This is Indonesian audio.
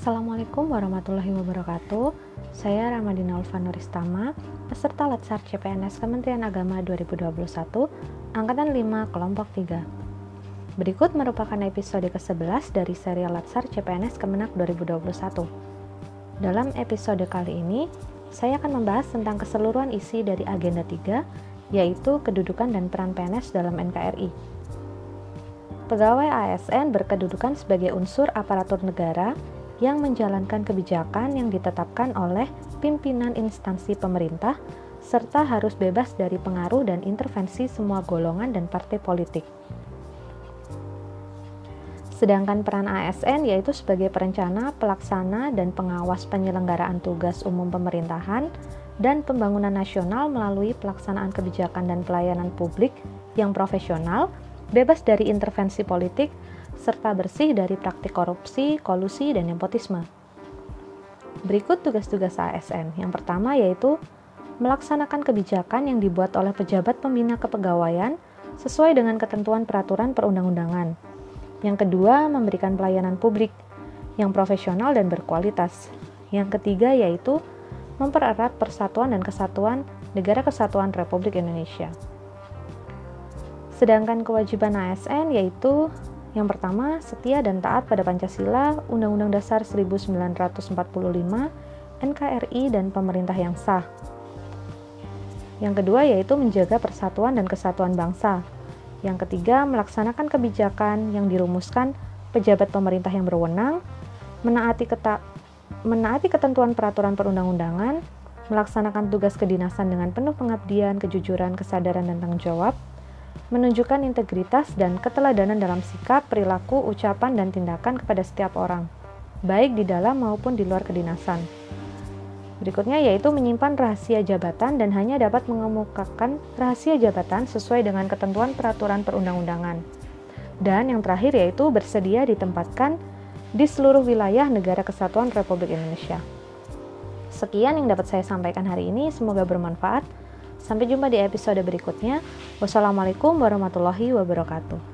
Assalamualaikum warahmatullahi wabarakatuh. Saya Ramadina Ulfanuristama, peserta Latsar CPNS Kementerian Agama 2021, Angkatan 5, Kelompok 3. Berikut merupakan episode ke-11 dari serial Latsar CPNS Kemenak 2021. Dalam episode kali ini, saya akan membahas tentang keseluruhan isi dari Agenda 3, yaitu kedudukan dan peran PNS dalam NKRI. Pegawai ASN berkedudukan sebagai unsur aparatur negara yang menjalankan kebijakan yang ditetapkan oleh pimpinan instansi pemerintah, serta harus bebas dari pengaruh dan intervensi semua golongan dan partai politik. Sedangkan peran ASN yaitu sebagai perencana, pelaksana, dan pengawas penyelenggaraan tugas umum pemerintahan dan pembangunan nasional melalui pelaksanaan kebijakan dan pelayanan publik yang profesional, bebas dari intervensi politik, serta bersih dari praktik korupsi, kolusi, dan nepotisme. Berikut tugas-tugas ASN. Yang pertama yaitu melaksanakan kebijakan yang dibuat oleh pejabat pembina kepegawaian sesuai dengan ketentuan peraturan perundang-undangan. Yang kedua, memberikan pelayanan publik yang profesional dan berkualitas. Yang ketiga yaitu mempererat persatuan dan kesatuan Negara Kesatuan Republik Indonesia. Sedangkan kewajiban ASN yaitu yang pertama, setia dan taat pada Pancasila, Undang-Undang Dasar 1945, NKRI, dan pemerintah yang sah. Yang kedua yaitu menjaga persatuan dan kesatuan bangsa. Yang ketiga, melaksanakan kebijakan yang dirumuskan pejabat pemerintah yang berwenang, menaati, keta menaati ketentuan peraturan perundang-undangan, melaksanakan tugas kedinasan dengan penuh pengabdian, kejujuran, kesadaran, dan tanggung jawab, menunjukkan integritas dan keteladanan dalam sikap, perilaku, ucapan, dan tindakan kepada setiap orang, baik di dalam maupun di luar kedinasan. Berikutnya yaitu menyimpan rahasia jabatan dan hanya dapat mengemukakan rahasia jabatan sesuai dengan ketentuan peraturan perundang-undangan. Dan yang terakhir yaitu bersedia ditempatkan di seluruh wilayah negara kesatuan Republik Indonesia. Sekian yang dapat saya sampaikan hari ini, semoga bermanfaat. Sampai jumpa di episode berikutnya. Wassalamualaikum warahmatullahi wabarakatuh.